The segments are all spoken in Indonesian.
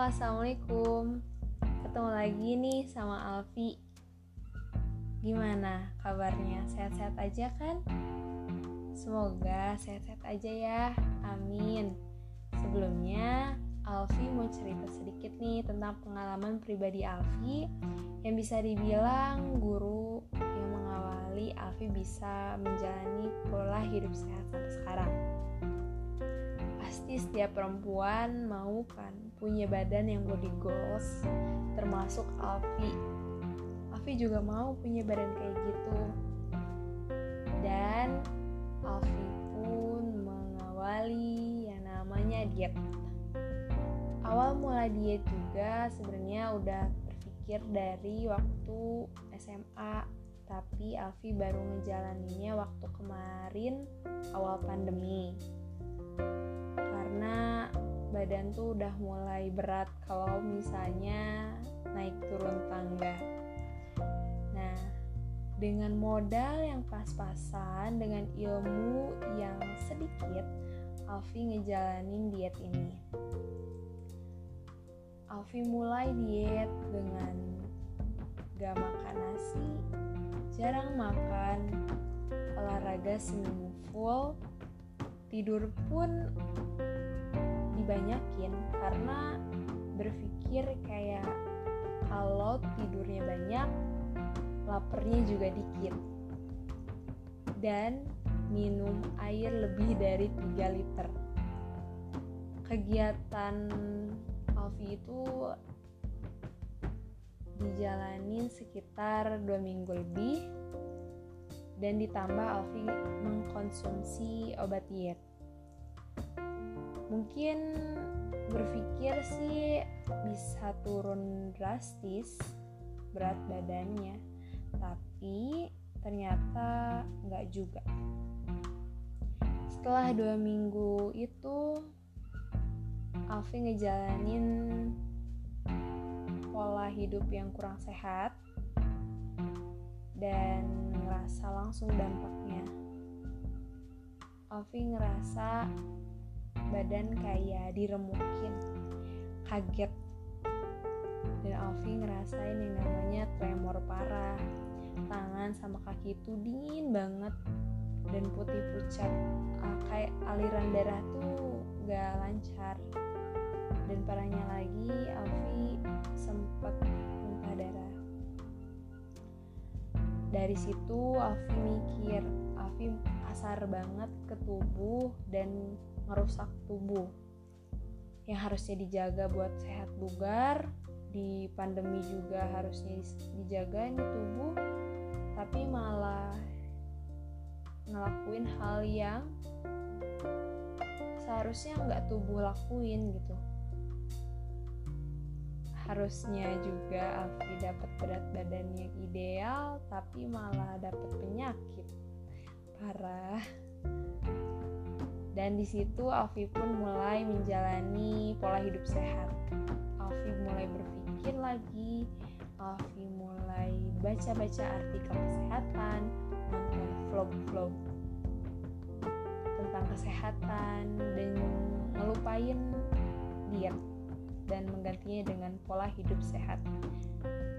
assalamualaikum. Ketemu lagi nih sama Alfi. Gimana kabarnya? Sehat-sehat aja kan? Semoga sehat-sehat aja ya. Amin. Sebelumnya, Alfi mau cerita sedikit nih tentang pengalaman pribadi Alfi yang bisa dibilang guru yang mengawali Alfi bisa menjalani pola hidup sehat sampai sekarang pasti setiap perempuan mau kan punya badan yang body goals termasuk Alfi. Alfi juga mau punya badan kayak gitu. Dan Alfi pun mengawali yang namanya diet. Awal mula diet juga sebenarnya udah terpikir dari waktu SMA tapi Alfi baru ngejalaninnya waktu kemarin awal pandemi karena badan tuh udah mulai berat kalau misalnya naik turun tangga. Nah, dengan modal yang pas-pasan, dengan ilmu yang sedikit, Alfi ngejalanin diet ini. Alfi mulai diet dengan gak makan nasi, jarang makan, olahraga seminggu full, tidur pun dibanyakin karena berpikir kayak kalau tidurnya banyak laparnya juga dikit. Dan minum air lebih dari 3 liter. Kegiatan Alfi itu dijalanin sekitar dua minggu lebih dan ditambah Alfi mengkonsumsi obat diet mungkin berpikir sih bisa turun drastis berat badannya. Tapi ternyata nggak juga. Setelah dua minggu itu Alfi ngejalanin pola hidup yang kurang sehat dan ngerasa langsung dampaknya. Alfi ngerasa badan kayak diremukin. Kaget. Dan Alfi ngerasain yang namanya tremor parah. Tangan sama kaki itu dingin banget. Dan putih pucat. Uh, kayak aliran darah tuh gak lancar. Dan parahnya lagi Alfi sempet muntah darah. Dari situ Alfi mikir Alfi kasar banget ke tubuh dan merusak tubuh. Yang harusnya dijaga buat sehat bugar di pandemi juga harusnya dijaga ini tubuh tapi malah ngelakuin hal yang seharusnya nggak tubuh lakuin gitu. Harusnya juga Alfi dapat berat badan yang ideal tapi malah dapat penyakit. Parah dan di situ Alfi pun mulai menjalani pola hidup sehat. Alfi mulai berpikir lagi, Alfi mulai baca-baca artikel kesehatan, nonton vlog-vlog tentang kesehatan dan ngelupain diet dan menggantinya dengan pola hidup sehat.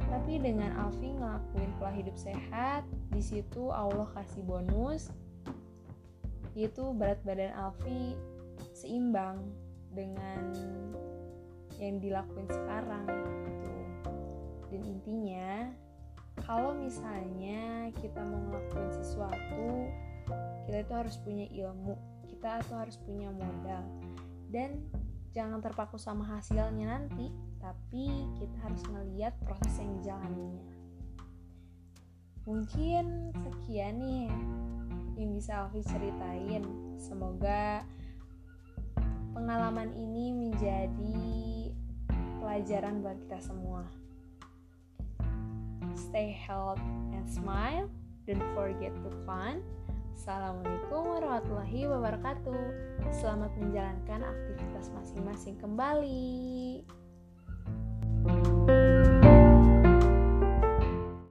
Tapi dengan Alfi ngelakuin pola hidup sehat, di situ Allah kasih bonus yaitu berat badan Alfi seimbang dengan yang dilakuin sekarang gitu. Dan intinya kalau misalnya kita mau ngelakuin sesuatu, kita itu harus punya ilmu, kita itu harus punya modal. Dan jangan terpaku sama hasilnya nanti, tapi kita harus ngeliat proses yang dijalaninya. Mungkin sekian nih yang bisa Alfi ceritain. Semoga pengalaman ini menjadi pelajaran buat kita semua. Stay healthy and smile. Don't forget to fun. Assalamualaikum warahmatullahi wabarakatuh. Selamat menjalankan aktivitas masing-masing kembali.